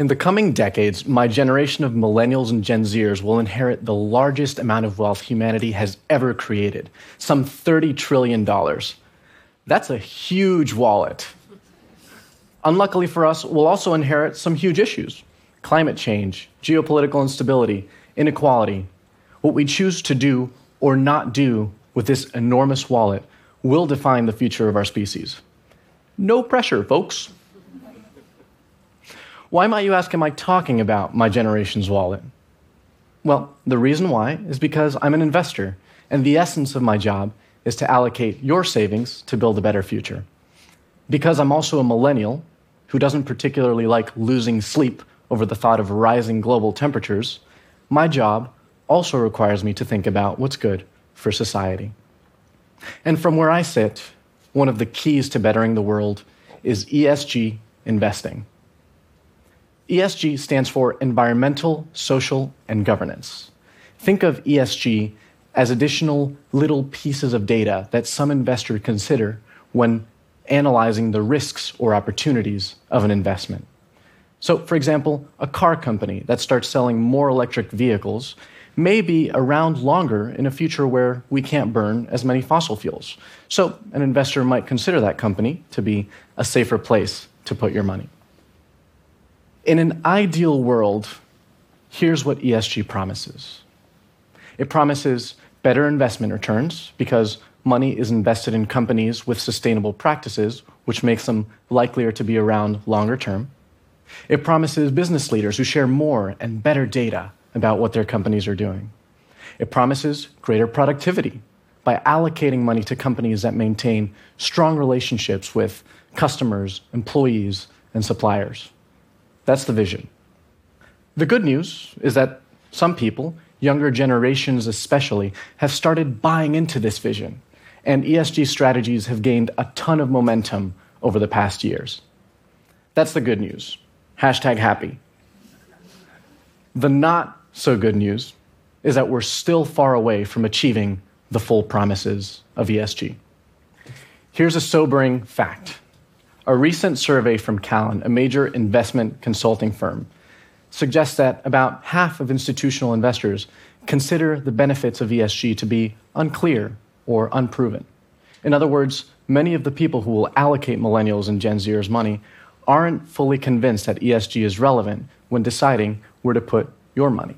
In the coming decades, my generation of millennials and Gen Zers will inherit the largest amount of wealth humanity has ever created some $30 trillion. That's a huge wallet. Unluckily for us, we'll also inherit some huge issues climate change, geopolitical instability, inequality. What we choose to do or not do with this enormous wallet will define the future of our species. No pressure, folks. Why might you ask, am I talking about my generation's wallet? Well, the reason why is because I'm an investor, and the essence of my job is to allocate your savings to build a better future. Because I'm also a millennial who doesn't particularly like losing sleep over the thought of rising global temperatures, my job also requires me to think about what's good for society. And from where I sit, one of the keys to bettering the world is ESG investing. ESG stands for environmental, social, and governance. Think of ESG as additional little pieces of data that some investors consider when analyzing the risks or opportunities of an investment. So, for example, a car company that starts selling more electric vehicles may be around longer in a future where we can't burn as many fossil fuels. So, an investor might consider that company to be a safer place to put your money. In an ideal world, here's what ESG promises it promises better investment returns because money is invested in companies with sustainable practices, which makes them likelier to be around longer term. It promises business leaders who share more and better data about what their companies are doing. It promises greater productivity by allocating money to companies that maintain strong relationships with customers, employees, and suppliers. That's the vision. The good news is that some people, younger generations especially, have started buying into this vision, and ESG strategies have gained a ton of momentum over the past years. That's the good news. Hashtag happy. The not so good news is that we're still far away from achieving the full promises of ESG. Here's a sobering fact a recent survey from Cowen, a major investment consulting firm, suggests that about half of institutional investors consider the benefits of ESG to be unclear or unproven. In other words, many of the people who will allocate millennials and Gen Zers money aren't fully convinced that ESG is relevant when deciding where to put your money.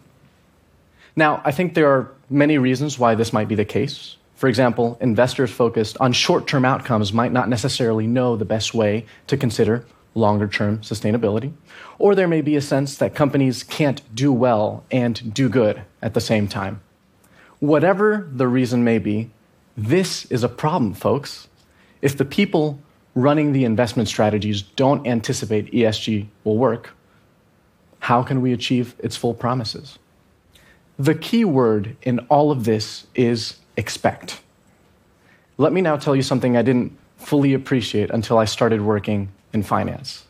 Now, I think there are many reasons why this might be the case. For example, investors focused on short term outcomes might not necessarily know the best way to consider longer term sustainability. Or there may be a sense that companies can't do well and do good at the same time. Whatever the reason may be, this is a problem, folks. If the people running the investment strategies don't anticipate ESG will work, how can we achieve its full promises? The key word in all of this is expect. Let me now tell you something I didn't fully appreciate until I started working in finance.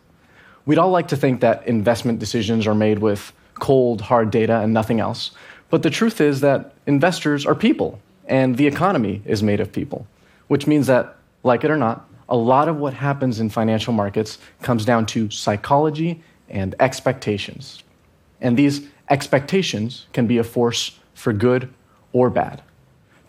We'd all like to think that investment decisions are made with cold, hard data and nothing else. But the truth is that investors are people, and the economy is made of people, which means that, like it or not, a lot of what happens in financial markets comes down to psychology and expectations. And these expectations can be a force for good or bad.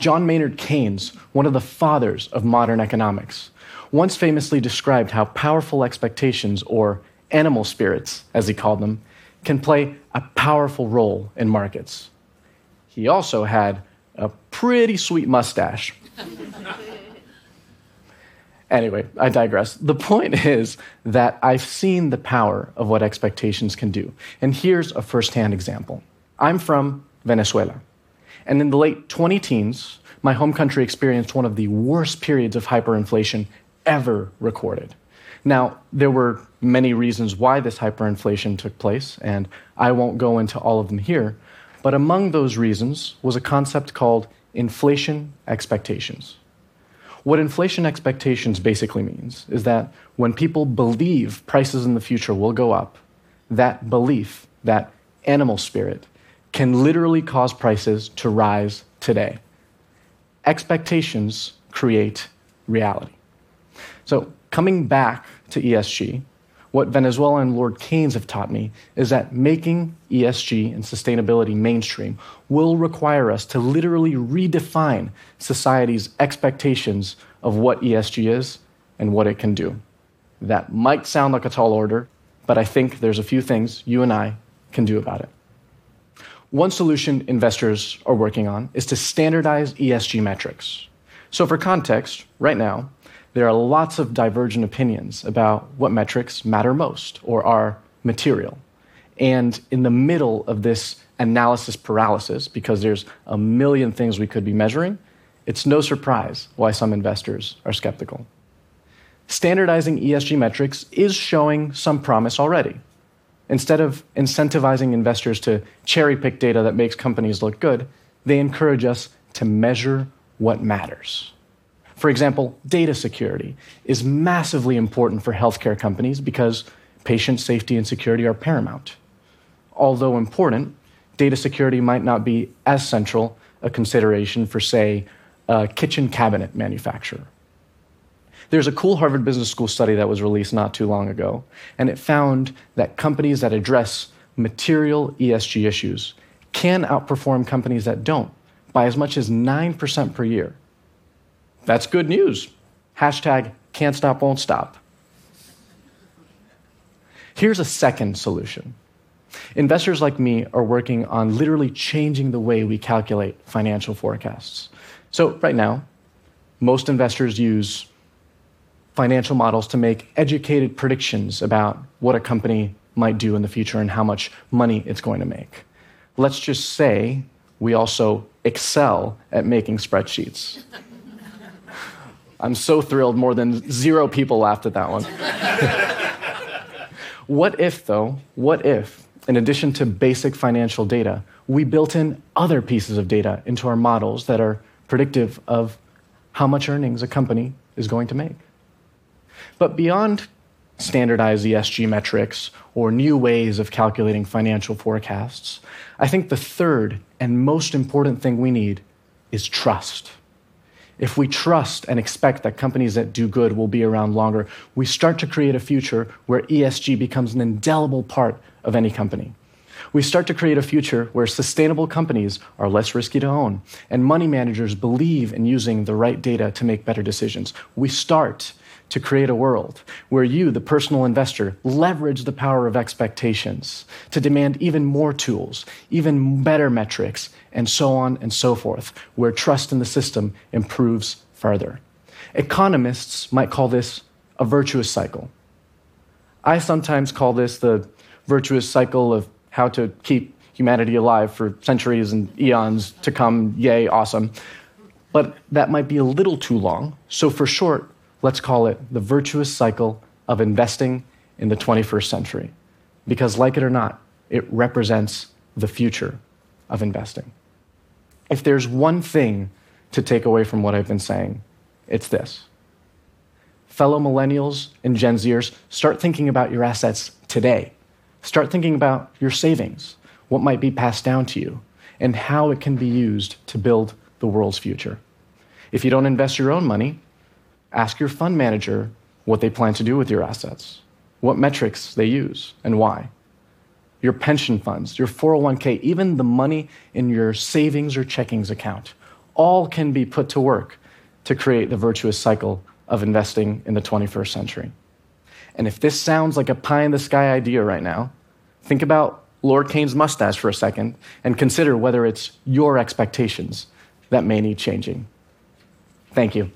John Maynard Keynes, one of the fathers of modern economics, once famously described how powerful expectations, or animal spirits, as he called them, can play a powerful role in markets. He also had a pretty sweet mustache. Anyway, I digress. The point is that I've seen the power of what expectations can do. And here's a firsthand example I'm from Venezuela. And in the late 20 teens, my home country experienced one of the worst periods of hyperinflation ever recorded. Now, there were many reasons why this hyperinflation took place, and I won't go into all of them here, but among those reasons was a concept called inflation expectations. What inflation expectations basically means is that when people believe prices in the future will go up, that belief, that animal spirit, can literally cause prices to rise today. Expectations create reality. So, coming back to ESG, what Venezuela and Lord Keynes have taught me is that making ESG and sustainability mainstream will require us to literally redefine society's expectations of what ESG is and what it can do. That might sound like a tall order, but I think there's a few things you and I can do about it. One solution investors are working on is to standardize ESG metrics. So, for context, right now, there are lots of divergent opinions about what metrics matter most or are material. And in the middle of this analysis paralysis, because there's a million things we could be measuring, it's no surprise why some investors are skeptical. Standardizing ESG metrics is showing some promise already. Instead of incentivizing investors to cherry pick data that makes companies look good, they encourage us to measure what matters. For example, data security is massively important for healthcare companies because patient safety and security are paramount. Although important, data security might not be as central a consideration for, say, a kitchen cabinet manufacturer. There's a cool Harvard Business School study that was released not too long ago, and it found that companies that address material ESG issues can outperform companies that don't by as much as 9% per year. That's good news. Hashtag can't stop, won't stop. Here's a second solution. Investors like me are working on literally changing the way we calculate financial forecasts. So, right now, most investors use financial models to make educated predictions about what a company might do in the future and how much money it's going to make. Let's just say we also excel at making spreadsheets. I'm so thrilled, more than zero people laughed at that one. what if, though, what if, in addition to basic financial data, we built in other pieces of data into our models that are predictive of how much earnings a company is going to make? But beyond standardized ESG metrics or new ways of calculating financial forecasts, I think the third and most important thing we need is trust. If we trust and expect that companies that do good will be around longer, we start to create a future where ESG becomes an indelible part of any company. We start to create a future where sustainable companies are less risky to own and money managers believe in using the right data to make better decisions. We start to create a world where you, the personal investor, leverage the power of expectations to demand even more tools, even better metrics, and so on and so forth, where trust in the system improves further. Economists might call this a virtuous cycle. I sometimes call this the virtuous cycle of how to keep humanity alive for centuries and eons to come. Yay, awesome. But that might be a little too long. So, for short, let's call it the virtuous cycle of investing in the 21st century. Because, like it or not, it represents the future of investing. If there's one thing to take away from what I've been saying, it's this. Fellow millennials and Gen Zers, start thinking about your assets today. Start thinking about your savings, what might be passed down to you, and how it can be used to build the world's future. If you don't invest your own money, ask your fund manager what they plan to do with your assets, what metrics they use, and why. Your pension funds, your 401k, even the money in your savings or checkings account, all can be put to work to create the virtuous cycle of investing in the 21st century. And if this sounds like a pie in the sky idea right now, think about Lord Keynes' mustache for a second and consider whether it's your expectations that may need changing. Thank you.